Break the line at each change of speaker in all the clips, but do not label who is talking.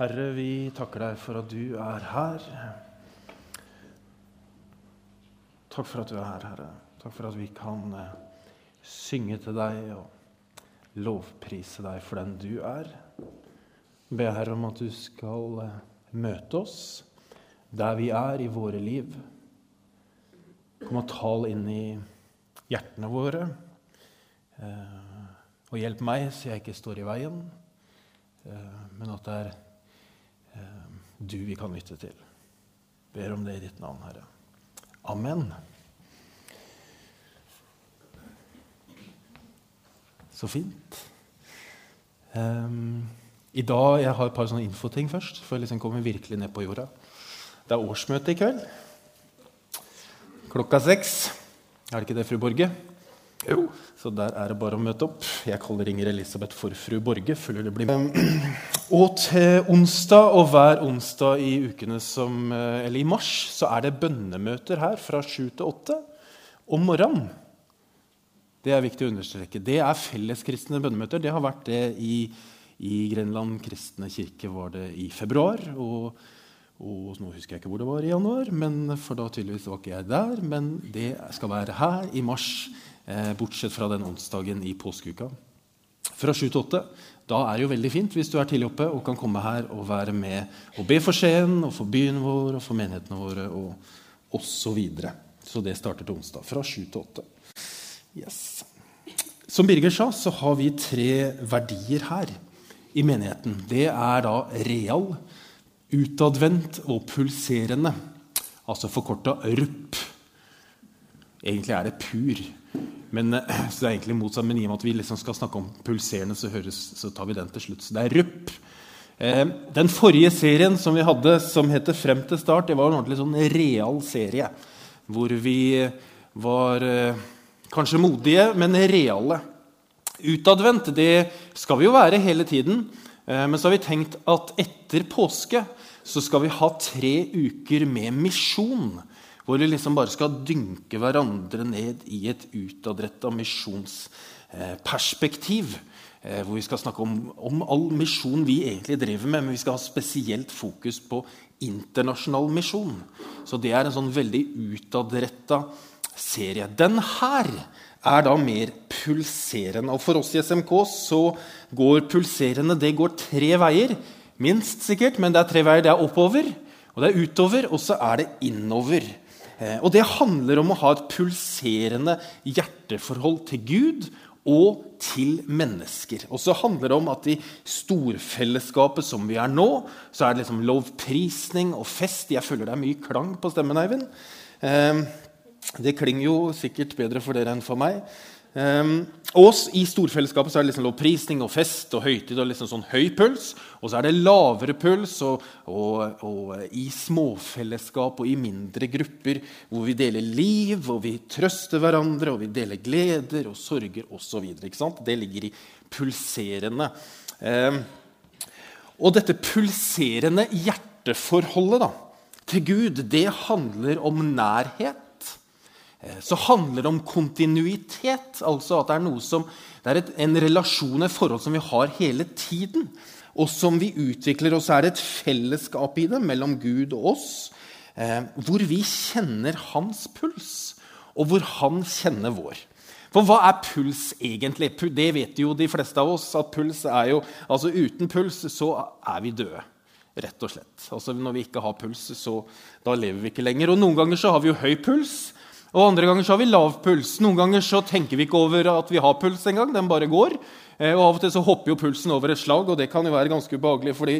Herre, vi takker deg for at du er her. Takk for at du er her, Herre. Takk for at vi kan eh, synge til deg og lovprise deg for den du er. Be Herre om at du skal eh, møte oss der vi er i våre liv. Kom og tal inn i hjertene våre. Eh, og hjelp meg så jeg ikke står i veien, men at det er du vi kan lytte til. Ber om det i ditt navn, Herre. Amen. Så fint. Um, I dag jeg har et par sånne infoting først, for liksom kommer virkelig ned på jorda. Det er årsmøte i kveld. Klokka seks. Er det ikke det, fru Borge? Jo. Så der er det bare å møte opp. Jeg kaller Inger Elisabeth for fru Borge. føler det blir med. Og til onsdag og hver onsdag i ukene som, eh, eller i mars så er det bønnemøter her fra sju til åtte om morgenen. Det er viktig å understreke. Det er felleskristne bønnemøter. Det har vært det i, i Grenland kristne kirke var det i februar. og og nå husker jeg ikke hvor det var i januar, men for da tydeligvis var ikke jeg der. Men det skal være her i mars bortsett fra den onsdagen i påskeuka. Fra 7 til 8. Da er det jo veldig fint hvis du er tidlig oppe og kan komme her og være med og be for Skien og for byen vår og for menighetene våre og osv. Så, videre. så det starter til onsdag. Fra 7 til 8. Yes. Som Birger sa, så har vi tre verdier her i menigheten. Det er da real, utadvendt og pulserende. Altså forkorta RUP. Egentlig er det pur. Men, eh, så det er egentlig motsatt, men i og med at vi liksom skal snakke om pulserende, så, høres, så, tar vi den til slutt. Så det er RUP. Eh, den forrige serien som vi hadde, som heter 'Frem til start', det var en ordentlig sånn real serie. Hvor vi var eh, kanskje modige, men reale. Utadvendt det skal vi jo være hele tiden. Eh, men så har vi tenkt at etter påske så skal vi ha tre uker med misjon. Hvor vi liksom bare skal dynke hverandre ned i et utadretta misjonsperspektiv. Eh, hvor vi skal snakke om, om, all misjon vi egentlig driver med, men vi skal ha spesielt fokus på internasjonal misjon. Så det er en sånn veldig utadretta serie. Den her er da mer pulserende. Og for oss i SMK så går pulserende det går tre veier. Minst sikkert, men det er tre veier. Det er oppover, og det er utover, og så er det innover. Eh, og det handler om å ha et pulserende hjerteforhold til Gud og til mennesker. Og så handler det om at i storfellesskapet som vi er nå, så er det liksom lovprisning og fest. Jeg føler det er mye klang på stemmen, Eivind. Eh, det klinger jo sikkert bedre for dere enn for meg. Um, og I storfellesskapet så er det liksom lovprisning og fest og høytid og liksom sånn høy puls. Og så er det lavere puls og, og, og, i småfellesskap og i mindre grupper hvor vi deler liv og vi trøster hverandre og vi deler gleder og sorger osv. Det ligger i pulserende. Um, og dette pulserende hjerteforholdet da, til Gud, det handler om nærhet. Eh, så handler det om kontinuitet. altså at Det er som, det er et, en relasjon, et forhold som vi har hele tiden. Og som vi utvikler. Og så er det et fellesskap i det mellom Gud og oss. Eh, hvor vi kjenner hans puls, og hvor han kjenner vår. For hva er puls egentlig? Det vet jo de fleste av oss. at puls er jo, altså Uten puls så er vi døde. Rett og slett. Altså Når vi ikke har puls, så da lever vi ikke lenger. Og Noen ganger så har vi jo høy puls. Og Andre ganger så har vi lav puls. Noen ganger så tenker vi ikke over at vi har puls engang. Den bare går. Eh, og Av og til så hopper jo pulsen over et slag, og det kan jo være ganske ubehagelig for de,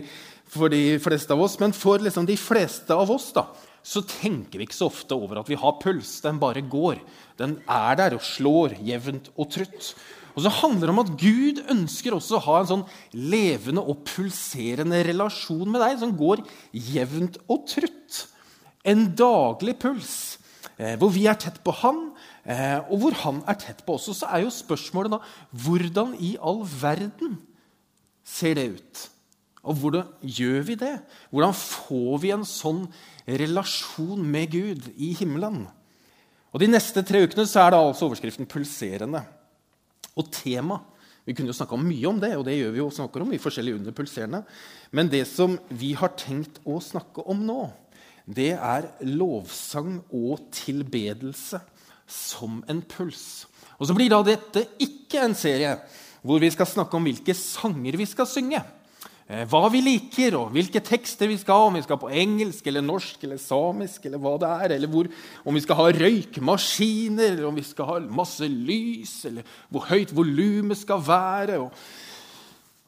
for de fleste av oss. Men for liksom de fleste av oss da, så tenker vi ikke så ofte over at vi har puls. Den bare går. Den er der og slår jevnt og trutt. Og så handler det om at Gud ønsker også å ha en sånn levende og pulserende relasjon med deg, som går jevnt og trutt. En daglig puls hvor vi er tett på han, eh, og hvor han er tett på oss. Og så er jo spørsmålet da hvordan i all verden ser det ut? Og hvordan gjør vi det? Hvordan får vi en sånn relasjon med Gud i himmelen? Og De neste tre ukene så er det altså overskriften 'pulserende'. Og tema Vi kunne jo snakka mye om det, og det gjør vi jo snakker om i forskjellige under pulserende. Men det som vi har tenkt å snakke om nå, det er lovsang og tilbedelse som en puls. Og så blir da dette ikke en serie hvor vi skal snakke om hvilke sanger vi skal synge. Eh, hva vi liker, og hvilke tekster vi skal ha. Om vi skal på engelsk eller norsk eller samisk, eller hva det er. Eller hvor, om vi skal ha røykmaskiner, eller om vi skal ha masse lys, eller hvor høyt volumet skal være. og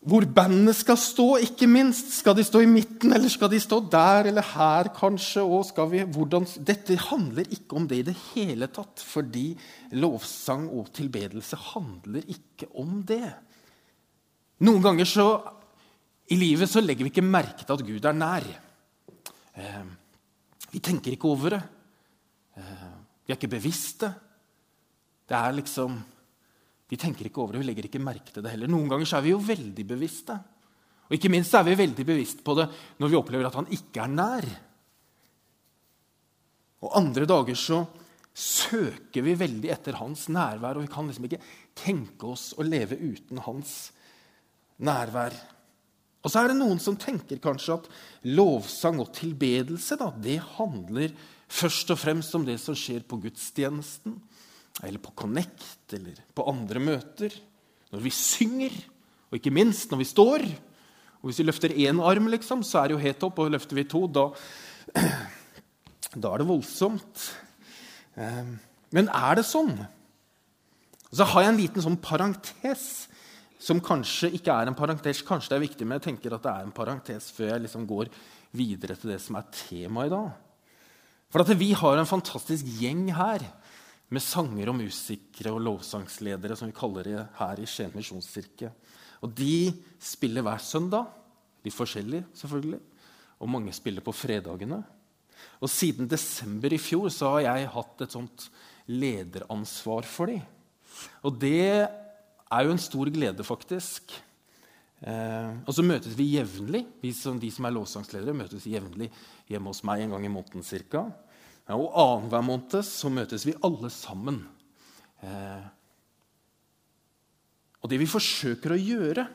hvor bandet skal stå, ikke minst. Skal de stå i midten, eller skal de stå der eller her, kanskje? Vi, hvordan, dette handler ikke om det i det hele tatt, fordi lovsang og tilbedelse handler ikke om det. Noen ganger så, i livet så legger vi ikke merke til at Gud er nær. Eh, vi tenker ikke over det. Eh, vi er ikke bevisste. Det er liksom vi tenker ikke over det, vi legger ikke merke til det heller. Noen ganger er vi jo veldig bevisste. Og ikke minst er vi veldig bevisst på det når vi opplever at han ikke er nær. Og andre dager så søker vi veldig etter hans nærvær, og vi kan liksom ikke tenke oss å leve uten hans nærvær. Og så er det noen som tenker kanskje at lovsang og tilbedelse da, det handler først og fremst om det som skjer på gudstjenesten eller på Connect eller på andre møter. Når vi synger, og ikke minst når vi står. Og Hvis vi løfter én arm, liksom, så er det jo helt opp, og løfter vi to, da, da er det voldsomt. Ehm, men er det sånn? Så har jeg en liten sånn parentes som kanskje ikke er en parentes. Kanskje det er viktig, men jeg tenker at det er en parentes før jeg liksom går videre til det som er temaet i dag. For vi har en fantastisk gjeng her med sanger og musikere og lovsangsledere, som vi kaller det her i Skien misjonskirke. Og de spiller hver søndag. Litt forskjellig, selvfølgelig. Og mange spiller på fredagene. Og siden desember i fjor så har jeg hatt et sånt lederansvar for dem. Og det er jo en stor glede, faktisk. Eh, og så møtes vi jevnlig. Vi som, de som er lovsangsledere, møtes jevnlig hjemme hos meg en gang i måneden cirka. Ja, og Annenhver måned så møtes vi alle sammen. Eh, og det vi forsøker å gjøre,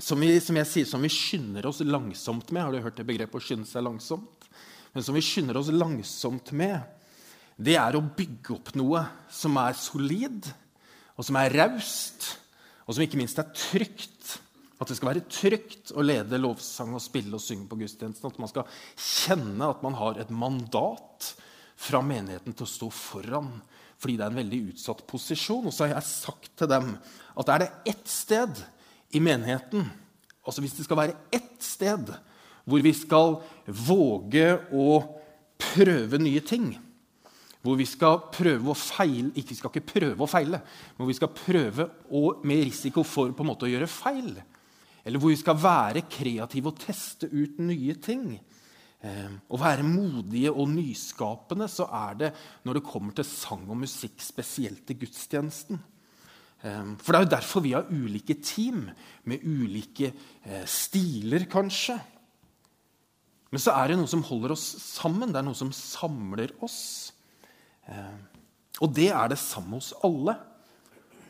som vi, som jeg sier, som vi skynder oss langsomt med Har du hørt det begrepet å skynde seg langsomt? Men som vi skynder oss langsomt med, det er å bygge opp noe som er solid, og som er raust, og som ikke minst er trygt. At det skal være trygt å lede lovsang og spille og synge på gudstjenesten. At man skal kjenne at man har et mandat fra menigheten til å stå foran. Fordi det er en veldig utsatt posisjon. Og så har jeg sagt til dem at er det ett sted i menigheten altså Hvis det skal være ett sted hvor vi skal våge å prøve nye ting hvor vi skal prøve å feile Ikke vi skal ikke prøve å feile, men hvor vi skal prøve å, med risiko for på en måte å gjøre feil eller hvor vi skal være kreative og teste ut nye ting. Å være modige og nyskapende, så er det når det kommer til sang og musikk, spesielt til gudstjenesten. Eh, for det er jo derfor vi har ulike team med ulike eh, stiler, kanskje. Men så er det noe som holder oss sammen. Det er noe som samler oss. Eh, og det er det samme hos alle.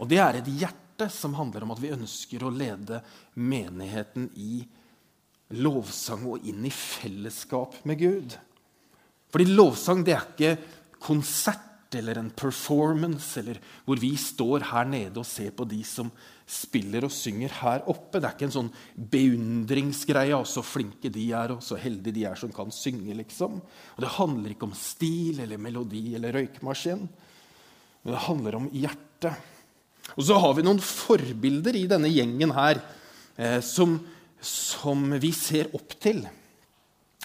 Og det er et hjerte hjerte, som handler om at vi ønsker å lede menigheten i lovsang og inn i fellesskap med Gud. Fordi lovsang det er ikke konsert eller en performance eller hvor vi står her nede og ser på de som spiller og synger her oppe. Det er ikke en sånn beundringsgreie. Og så flinke de er, og så heldige de er som kan synge. liksom. Og Det handler ikke om stil eller melodi eller røykmaskin. Men det handler om hjertet. Og så har vi noen forbilder i denne gjengen her eh, som, som, vi ser opp til.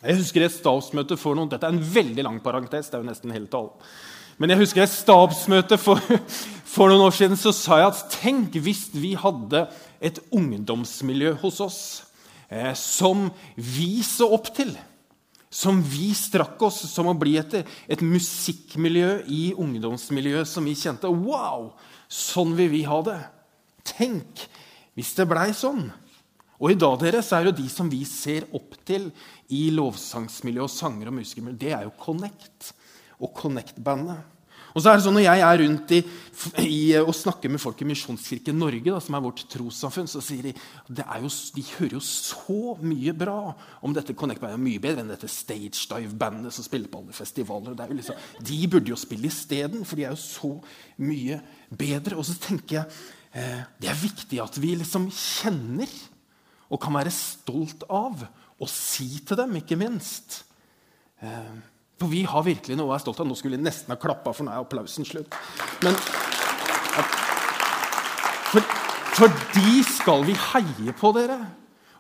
Jeg husker et stabsmøte for noen, Dette er en veldig lang parentes. det er jo nesten hele tall. Men jeg husker et stabsmøte for, for, noen år siden så sa jeg at tenk hvis vi hadde et ungdomsmiljø hos oss eh, som vi så opp til. Som vi strakk oss som å bli etter. et musikkmiljø i ungdomsmiljøet som vi kjente. Wow! Sånn vil vi ha det. Tenk hvis det blei sånn. Og i dag dere, så er jo de som vi ser opp til i lovsangsmiljøet og sanger og musikermiljøet, det er jo Connect og Connect-bandet. Og så er det sånn Når jeg er rundt i, i, og snakker med folk i Misjonskirken Norge, da, som er vårt trossamfunn, så sier de at de hører jo så mye bra om dette Connect Band. Mye bedre enn dette Stage Dive-bandet som spiller på alle festivaler. Liksom, de burde jo spille isteden, for de er jo så mye bedre. Og så tenker jeg eh, det er viktig at vi liksom kjenner og kan være stolt av og si til dem, ikke minst. Eh, for vi har virkelig noe å være stolt av. Nå skulle jeg nesten ha klappa, for nå er applausen slutt. Men for, for, de skal vi heie på, dere.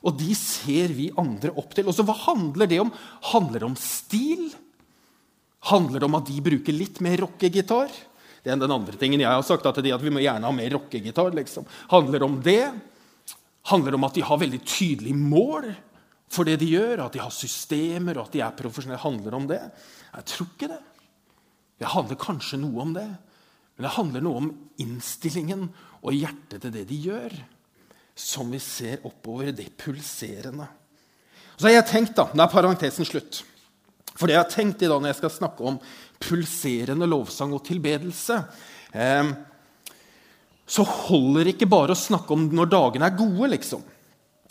Og de ser vi andre opp til. Og så Hva handler det om? Handler det om stil? Handler det om at de bruker litt mer rockegitar? Det er den andre tingen jeg har sagt, at, de, at vi må gjerne ha mer rockegitar. Liksom. Handler det om det? Handler det om at de har veldig tydelige mål? For det de gjør, at de har systemer og at de er profesjonelle, handler om det. Jeg tror ikke det. Det handler kanskje noe om det. Men det handler noe om innstillingen og hjertet til det de gjør, som vi ser oppover, det pulserende. Og så har jeg tenkt, da, Nå er parentesen slutt. For det jeg har tenkt i dag når jeg skal snakke om pulserende lovsang og tilbedelse eh, Så holder det ikke bare å snakke om når dagene er gode, liksom.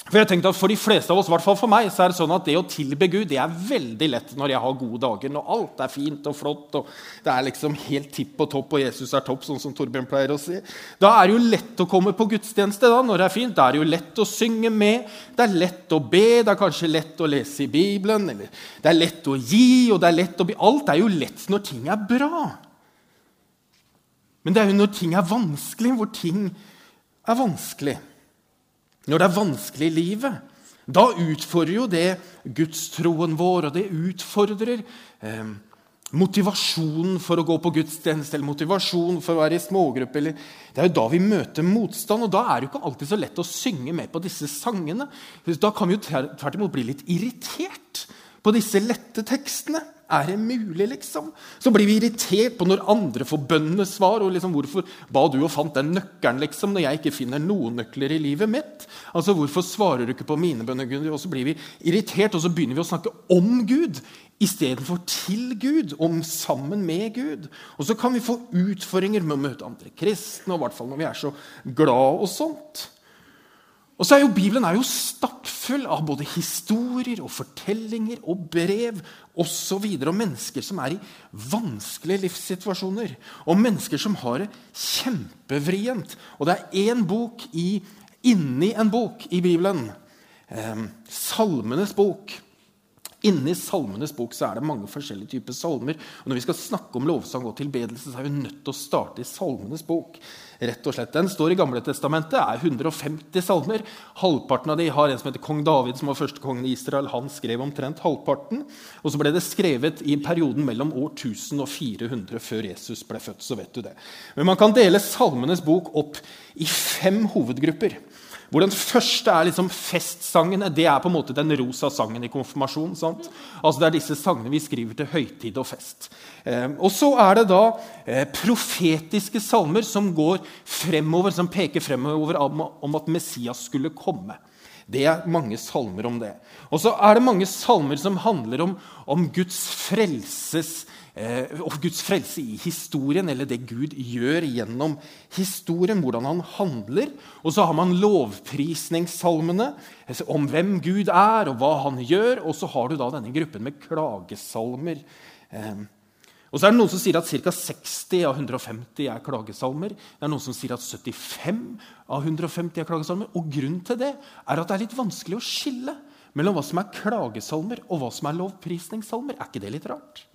For jeg tenkte at for de fleste av oss, hvert fall for meg, så er det sånn at det å tilbe Gud det er veldig lett når jeg har gode dager. Når alt er fint og flott og det er liksom helt tipp og topp, og Jesus er topp, sånn som Torbjørn pleier å si. Da er det jo lett å komme på gudstjeneste da, når det er fint. Da er det jo lett å synge med. Det er lett å be, det er kanskje lett å lese i Bibelen. Eller det er lett å gi, og det er lett å be. Alt er jo lett når ting er bra. Men det er jo når ting er vanskelig, hvor ting er vanskelig når det er vanskelig i livet. Da utfordrer jo det gudstroen vår, og det utfordrer eh, motivasjonen for å gå på gudstjeneste eller motivasjonen for å være i smågruppe. Eller, det er jo da vi møter motstand, og da er det jo ikke alltid så lett å synge med på disse sangene. Da kan vi jo tvert imot bli litt irritert på disse lette tekstene. Er det mulig, liksom? Så blir vi irritert på når andre får bønnesvar. og liksom, 'Hvorfor ba du og fant den nøkkelen liksom, når jeg ikke finner noen nøkler i livet mitt?' Altså, 'Hvorfor svarer du ikke på mine bønner?' Gud? Og så blir vi irritert, og så begynner vi å snakke om Gud istedenfor til Gud, om sammen med Gud. Og så kan vi få utfordringer med å møte andre kristne, og i hvert fall når vi er så glad og sånt. Og så er jo Bibelen er jo stappfull av både historier og fortellinger og brev osv. om mennesker som er i vanskelige livssituasjoner. Og mennesker som har det kjempevrient. Og det er én bok i, inni en bok i Bibelen. Eh, Salmenes bok. Inni Salmenes bok så er det mange forskjellige typer salmer. Og når vi skal snakke om lovsang og tilbedelse, så er vi nødt til å starte i Salmenes bok rett og slett. Den står i Gamle Testamentet, er 150 salmer. Halvparten av de har en som heter kong David, som var første kongen i Israel. Han skrev omtrent halvparten. Og så ble det skrevet i perioden mellom år 1000 og 400 før Jesus ble født. så vet du det. Men man kan dele Salmenes bok opp i fem hovedgrupper. Hvor den første er liksom festsangene. Det er på en måte den rosa sangen i konfirmasjonen. Sant? Altså Det er disse sangene vi skriver til høytid og fest. Eh, og så er det da eh, profetiske salmer som går fremover, som peker fremover om, om at Messias skulle komme. Det er mange salmer om det. Og så er det mange salmer som handler om, om Guds frelses og Guds frelse i historien, eller det Gud gjør gjennom historien, hvordan han handler. Og så har man lovprisningssalmene altså om hvem Gud er, og hva han gjør. Og så har du da denne gruppen med klagesalmer. Eh, og så er det Noen som sier at ca. 60 av 150 er klagesalmer. Det er noen som sier at 75 av 150 er klagesalmer. Og grunnen til det er at det er litt vanskelig å skille mellom hva som er klagesalmer og hva som er lovprisningssalmer. Er ikke det litt rart?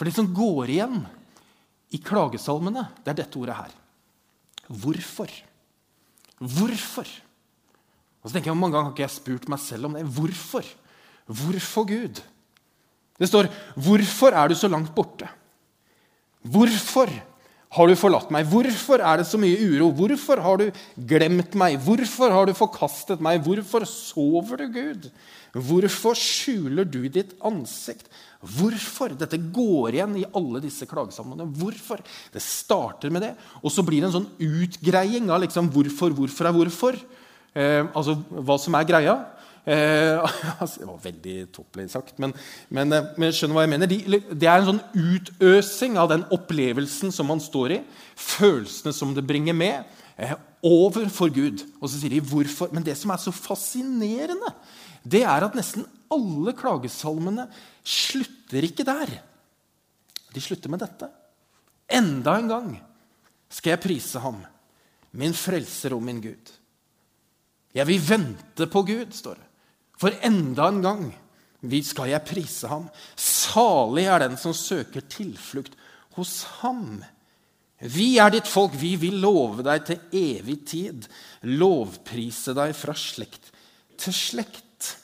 For det som går igjen i klagesalmene, det er dette ordet her. Hvorfor? Hvorfor? Og så tenker jeg, Mange ganger har ikke jeg spurt meg selv om det. Hvorfor? Hvorfor Gud? Det står 'Hvorfor er du så langt borte?' Hvorfor har du forlatt meg? Hvorfor er det så mye uro? Hvorfor har du glemt meg? Hvorfor har du forkastet meg? Hvorfor sover du, Gud? Hvorfor skjuler du ditt ansikt? Hvorfor? Dette går igjen i alle disse klagesamlene. Hvorfor? Det starter med det, og så blir det en sånn utgreiing av liksom hvorfor, hvorfor er hvorfor. Eh, altså hva som er greia. Eh, altså, det var veldig tåpelig sagt, men, men, eh, men skjønner hva jeg mener. De, det er en sånn utøsing av den opplevelsen som man står i, følelsene som det bringer med, eh, overfor Gud. Og så sier de hvorfor. Men det som er så fascinerende, det er at nesten alle klagesalmene slutter ikke der. De slutter med dette. Enda en gang skal jeg prise ham, min frelser og min Gud. Jeg vil vente på Gud, står det. For enda en gang skal jeg prise ham. Salig er den som søker tilflukt hos ham. Vi er ditt folk, vi vil love deg til evig tid. Lovprise deg fra slekt til slekt.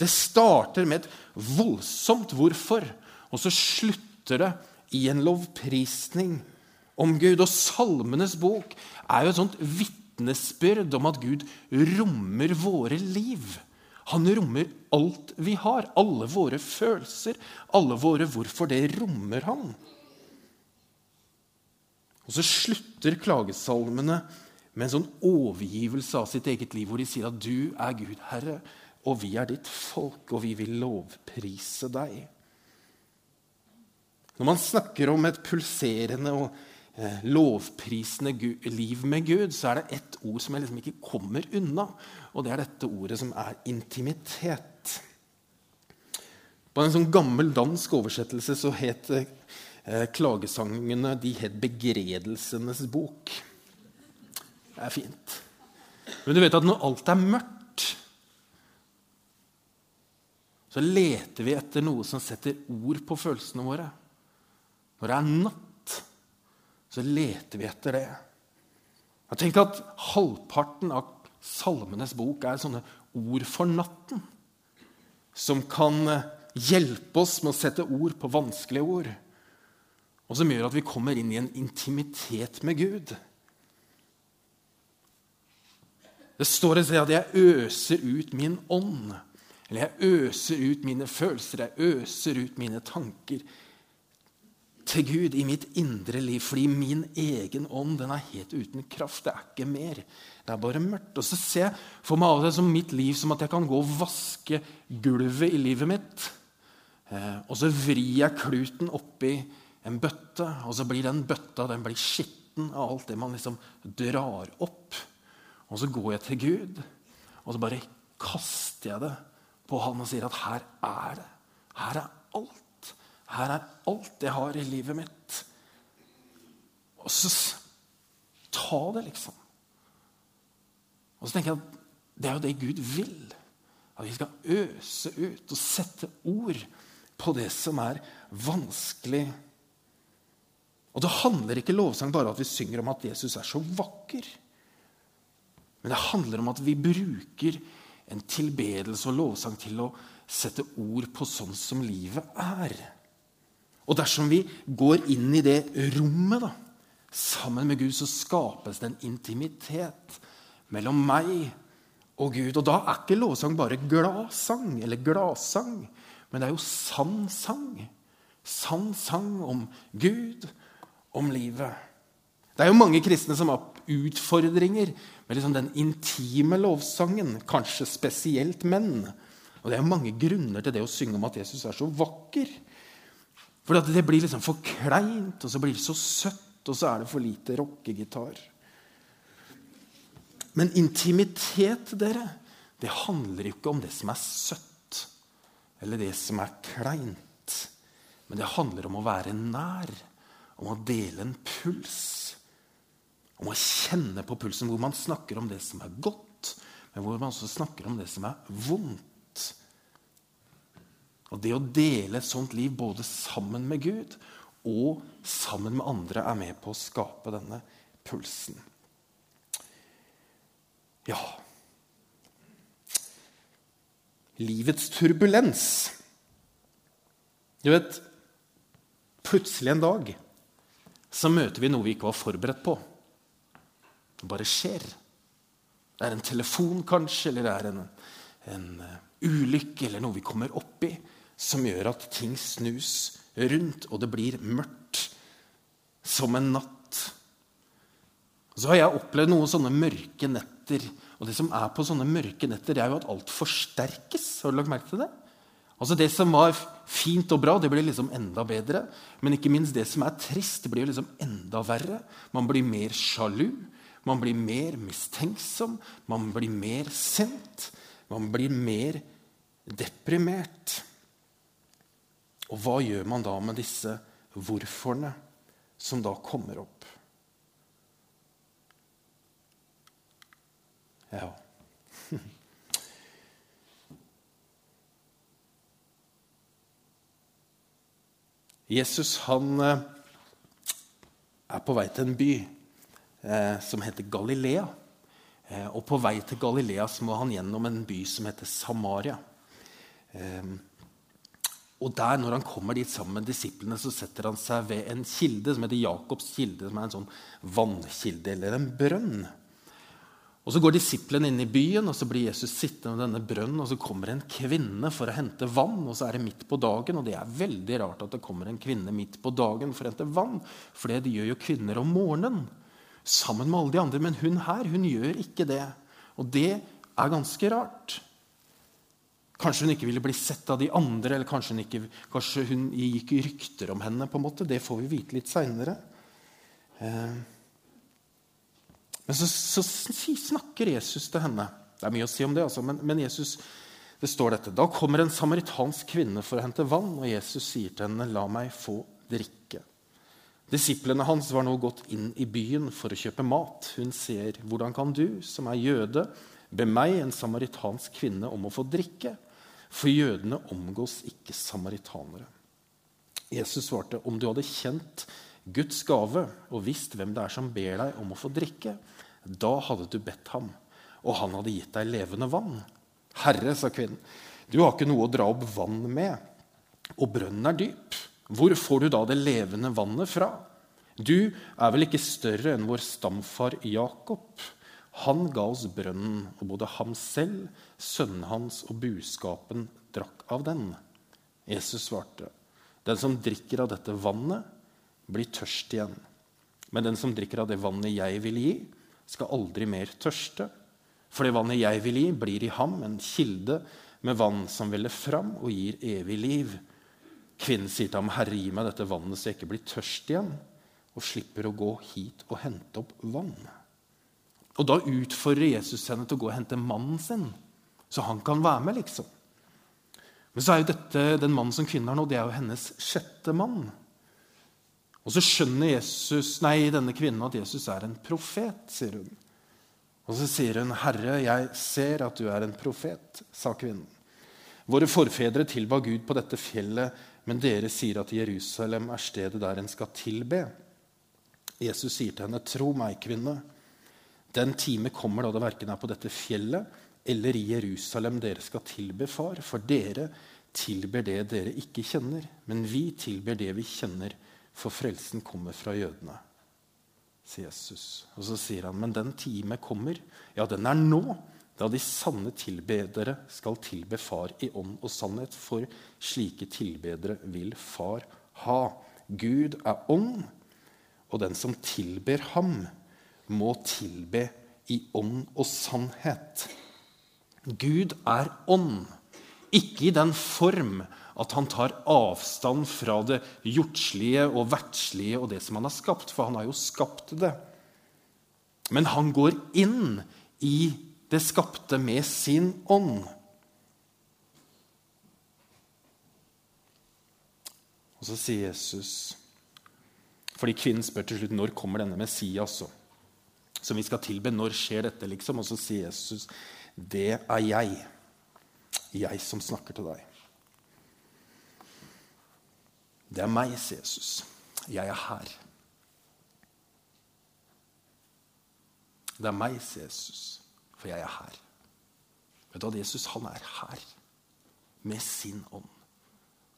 Det starter med et voldsomt hvorfor, og så slutter det i en lovprisning om Gud. Og Salmenes bok er jo et sånt vitnesbyrd om at Gud rommer våre liv. Han rommer alt vi har, alle våre følelser, alle våre hvorfor. Det rommer han. Og så slutter klagesalmene med en sånn overgivelse av sitt eget liv, hvor de sier at du er Gud, Herre, og vi er ditt folk, og vi vil lovprise deg. Når man snakker om et pulserende og eh, lovprisende liv med Gud, så er det ett ord som jeg liksom ikke kommer unna. Og det er dette ordet som er intimitet. På en sånn gammel dansk oversettelse så het eh, klagesangene de het 'Begredelsenes bok'. Det er fint. Men du vet at når alt er mørkt, så leter vi etter noe som setter ord på følelsene våre. Når det er natt, så leter vi etter det. Jeg har tenkt at halvparten av Salmenes bok er sånne ord for natten. Som kan eh, hjelpe oss med å sette ord på vanskelige ord. Og som gjør at vi kommer inn i en intimitet med Gud. Det står et sted at 'jeg øser ut min ånd'. Eller 'jeg øser ut mine følelser', 'jeg øser ut mine tanker' til Gud i mitt indre liv, fordi min egen ånd den er helt uten kraft. Det er ikke mer. Det er bare mørkt. Og så ser jeg for meg av det som mitt liv som at jeg kan gå og vaske gulvet i livet mitt. Eh, og så vrir jeg kluten oppi en bøtte, og så blir den bøtta den blir skitten av alt det man liksom drar opp. Og så går jeg til Gud, og så bare kaster jeg det på han og sier at her er det. Her er alt. Her er alt jeg har i livet mitt. Og så ta det, liksom. Og så tenker jeg at det er jo det Gud vil. At vi skal øse ut og sette ord på det som er vanskelig. Og det handler ikke lovsang bare at vi synger om at Jesus er så vakker. Men det handler om at vi bruker en tilbedelse og lovsang til å sette ord på sånn som livet er. Og dersom vi går inn i det rommet da, sammen med Gud, så skapes det en intimitet mellom meg og Gud. Og da er ikke lovsang bare gladsang eller gladsang, men det er jo sann sang. Sann sang om Gud, om livet. Det er jo mange kristne som har utfordringer med liksom den intime lovsangen, kanskje spesielt menn. Og det er mange grunner til det å synge om at Jesus er så vakker. For det blir liksom for kleint, og så blir det så søtt, og så er det for lite rockegitar. Men intimitet, dere, det handler ikke om det som er søtt, eller det som er kleint. Men det handler om å være nær, om å dele en puls. Om å kjenne på pulsen, hvor man snakker om det som er godt, men hvor man også snakker om det som er vondt. Og det å dele et sånt liv både sammen med Gud og sammen med andre er med på å skape denne pulsen. Ja Livets turbulens. Du vet, plutselig en dag så møter vi noe vi ikke var forberedt på. Det bare skjer. Det er en telefon, kanskje, eller det er en, en uh, ulykke eller noe vi kommer opp i som gjør at ting snus rundt, og det blir mørkt som en natt. Så har jeg opplevd noen sånne mørke netter. Og det som er på sånne mørke netter, det er jo at alt forsterkes. Har du lagt merke til det? Altså Det som var fint og bra, det blir liksom enda bedre. Men ikke minst det som er trist, det blir liksom enda verre. Man blir mer sjalu. Man blir mer mistenksom. Man blir mer sint. Man blir mer deprimert. Og hva gjør man da med disse hvorforene som da kommer opp? Ja. Jesus han eh, er på vei til en by eh, som heter Galilea. Eh, og på vei til Galilea så må han gjennom en by som heter Samaria. Eh, og der, når han kommer dit sammen med disiplene, så setter han seg ved en kilde som heter Jakobs kilde, som er en sånn vannkilde eller en brønn. Og Så går disiplene inn i byen, og så blir Jesus sittende ved denne brønnen. og Så kommer en kvinne for å hente vann, og så er det midt på dagen. Og det er veldig rart at det kommer en kvinne midt på dagen for å hente vann. For det gjør jo kvinner om morgenen sammen med alle de andre. Men hun her hun gjør ikke det. Og det er ganske rart. Kanskje hun ikke ville bli sett av de andre, eller kanskje hun, ikke, kanskje hun gikk rykter om henne. på en måte. Det får vi vite litt seinere. Eh. Men så, så, snakker Jesus til henne. Det er mye å si om det, altså, men, men, Jesus, det står dette. Da kommer en samaritansk kvinne for å hente vann, og Jesus sier til henne, 'La meg få drikke'. Disiplene hans var nå gått inn i byen for å kjøpe mat. Hun sier, 'Hvordan kan du, som er jøde, be meg, en samaritansk kvinne, om å få drikke?' For jødene omgås ikke samaritanere. Jesus svarte, 'Om du hadde kjent Guds gave og visst hvem det er som ber deg om å få drikke, da hadde du bedt ham, og han hadde gitt deg levende vann. Herre, sa kvinnen, du har ikke noe å dra opp vann med, og brønnen er dyp. Hvor får du da det levende vannet fra? Du er vel ikke større enn vår stamfar Jakob? Han ga oss brønnen, og både ham selv, sønnen hans og buskapen drakk av den. Jesus svarte, den som drikker av dette vannet, blir tørst igjen. Men den som drikker av det vannet jeg vil gi, skal aldri mer tørste. For det vannet jeg vil gi, blir i ham en kilde med vann som veller fram og gir evig liv. Kvinnen sier til ham, 'Herre, gi meg dette vannet, så jeg ikke blir tørst igjen', og slipper å gå hit og hente opp vann. Og Da utfordrer Jesus henne til å gå og hente mannen sin, så han kan være med. liksom. Men så er jo dette, den mannen som kvinnen har nå, det er jo hennes sjette mann. Og så skjønner Jesus, nei, denne kvinnen at Jesus er en profet, sier hun. Og så sier hun, 'Herre, jeg ser at du er en profet', sa kvinnen. Våre forfedre tilba Gud på dette fjellet, men dere sier at Jerusalem er stedet der en skal tilbe. Jesus sier til henne, 'Tro meg, kvinne, den time kommer da det verken er på dette fjellet eller i Jerusalem dere skal tilbe Far, for dere tilber det dere ikke kjenner, men vi tilber det vi kjenner.' For frelsen kommer fra jødene, sier Jesus. Og så sier han, men den time kommer, ja, den er nå, da de sanne tilbedere skal tilbe Far i ånd og sannhet. For slike tilbedere vil Far ha. Gud er ånd, og den som tilber ham, må tilbe i ånd og sannhet. Gud er ånd, ikke i den form at han tar avstand fra det jordslige og verdslige og det som han har skapt, for han har jo skapt det. Men han går inn i det skapte med sin ånd. Og så sier Jesus Fordi kvinnen spør til slutt når kommer denne Messias, som vi skal tilbe. Når skjer dette? liksom? Og så sier Jesus, det er jeg. Jeg som snakker til deg. Det er meg, sier Jesus. Jeg er her. Det er meg, sier Jesus, for jeg er her. Vet du hva, Jesus han er her med sin ånd.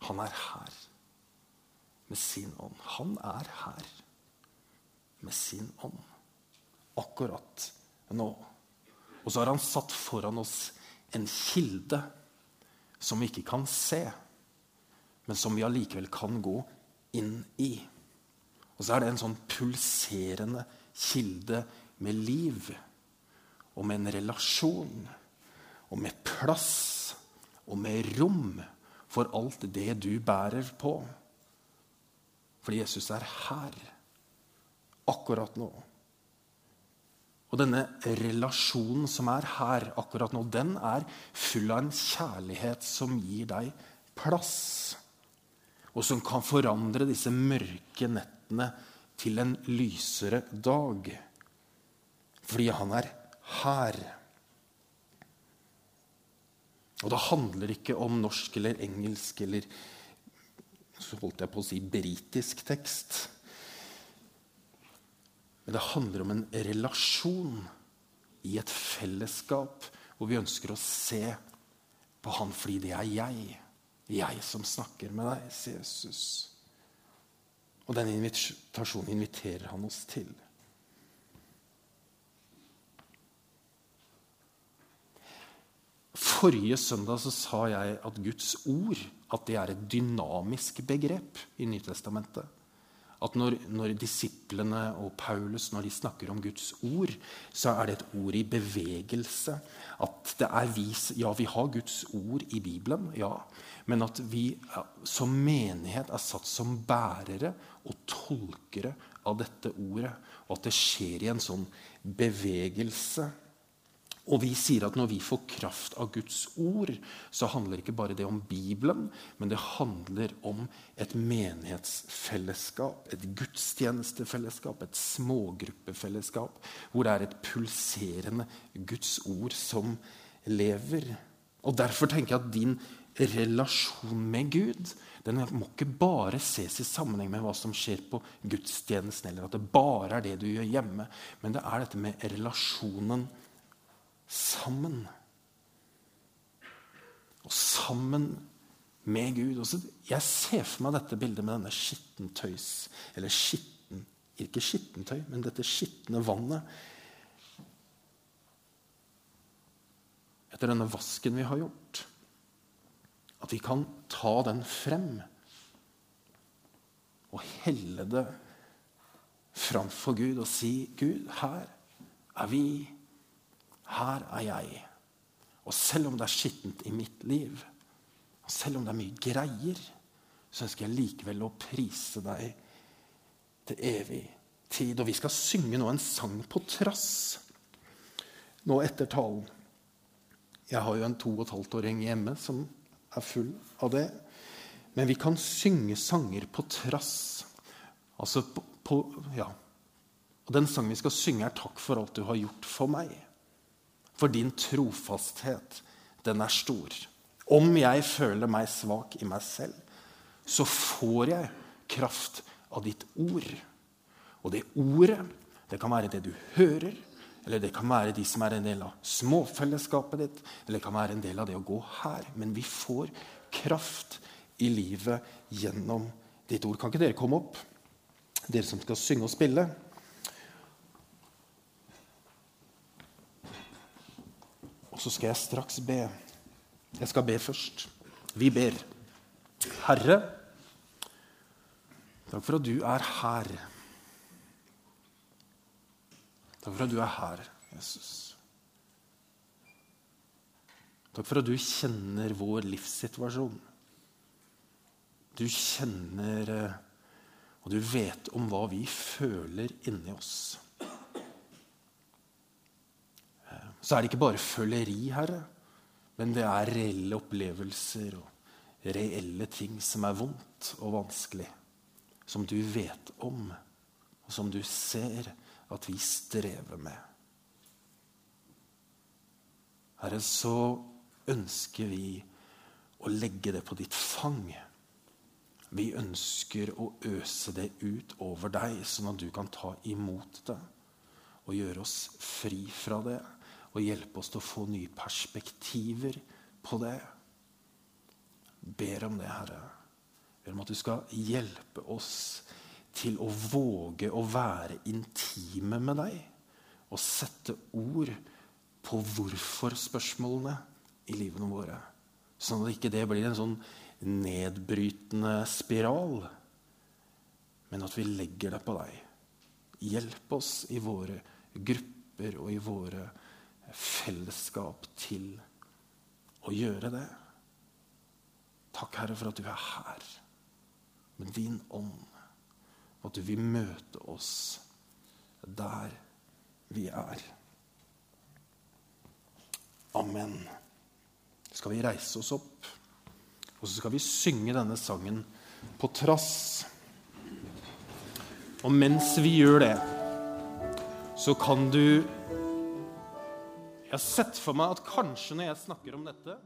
Han er her med sin ånd. Han er her med sin ånd. Akkurat nå. Og så har han satt foran oss en kilde som vi ikke kan se men som vi allikevel kan gå inn i. Og så er det en sånn pulserende kilde med liv. og med en relasjon og med plass og med rom for alt det du bærer på. Fordi Jesus er her akkurat nå. Og denne relasjonen som er her akkurat nå, den er full av en kjærlighet som gir deg plass. Og som kan forandre disse mørke nettene til en lysere dag. Fordi han er her. Og det handler ikke om norsk eller engelsk eller så holdt jeg på å si britisk tekst. Men det handler om en relasjon i et fellesskap hvor vi ønsker å se på han fordi det er jeg. Jeg som snakker med deg, sier Jesus. Og den invitasjonen inviterer han oss til. Forrige søndag så sa jeg at Guds ord at det er et dynamisk begrep i Nytestamentet. At når, når, disiplene og Paulus når de snakker om Guds ord, så er det et ord i bevegelse. At det er vis, Ja, vi har Guds ord i Bibelen, ja. Men at vi som menighet er satt som bærere og tolkere av dette ordet. Og at det skjer i en sånn bevegelse. Og vi sier at når vi får kraft av Guds ord, så handler ikke bare det om Bibelen, men det handler om et menighetsfellesskap, et gudstjenestefellesskap, et smågruppefellesskap, hvor det er et pulserende Guds ord som lever. Og Derfor tenker jeg at din relasjon med Gud den må ikke bare ses i sammenheng med hva som skjer på gudstjenesten, eller at det bare er det du gjør hjemme, men det er dette med relasjonen sammen. Og sammen med Gud. Også, jeg ser for meg dette bildet med denne skittentøys Eller skitten, ikke skittentøy, men dette skitne vannet. Etter denne vasken vi har gjort. At vi kan ta den frem og helle det framfor Gud og si, 'Gud, her er vi.' Her er jeg. Og selv om det er skittent i mitt liv, selv om det er mye greier, så ønsker jeg likevel å prise deg til evig tid. Og vi skal synge nå en sang på trass nå etter talen. Jeg har jo en to og et halvt åring hjemme som er full av det. Men vi kan synge sanger på trass. Altså på, på Ja. Og den sangen vi skal synge, er 'Takk for alt du har gjort for meg'. For din trofasthet, den er stor. Om jeg føler meg svak i meg selv, så får jeg kraft av ditt ord. Og det ordet, det kan være det du hører, eller det kan være de som er en del av småfellesskapet ditt, eller det kan være en del av det å gå her. Men vi får kraft i livet gjennom ditt ord. Kan ikke dere komme opp, dere som skal synge og spille? Så skal jeg straks be. Jeg skal be først. Vi ber. Herre, takk for at du er her. Takk for at du er her, Jesus. Takk for at du kjenner vår livssituasjon. Du kjenner eh, og du vet om hva vi føler inni oss. Så er det ikke bare føleri, Herre, men det er reelle opplevelser og reelle ting som er vondt og vanskelig. Som du vet om, og som du ser at vi strever med. Herre, så ønsker vi å legge det på ditt fang. Vi ønsker å øse det ut over deg, sånn at du kan ta imot det og gjøre oss fri fra det og hjelpe oss til å få nye perspektiver på det. Ber om det, Herre. Ber om at du skal hjelpe oss til å våge å være intime med deg og sette ord på hvorfor-spørsmålene i livene våre. Sånn at ikke det blir en sånn nedbrytende spiral, men at vi legger det på deg. Hjelp oss i våre grupper og i våre fellesskap til å gjøre det. Takk, Herre, for at du er her med din ånd, og at du vil møte oss der vi er. Amen. Skal vi reise oss opp, og så skal vi synge denne sangen på trass. Og mens vi gjør det, så kan du Jeg har sett for meg at kanskje når jeg snakker om dette,